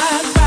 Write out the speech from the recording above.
It's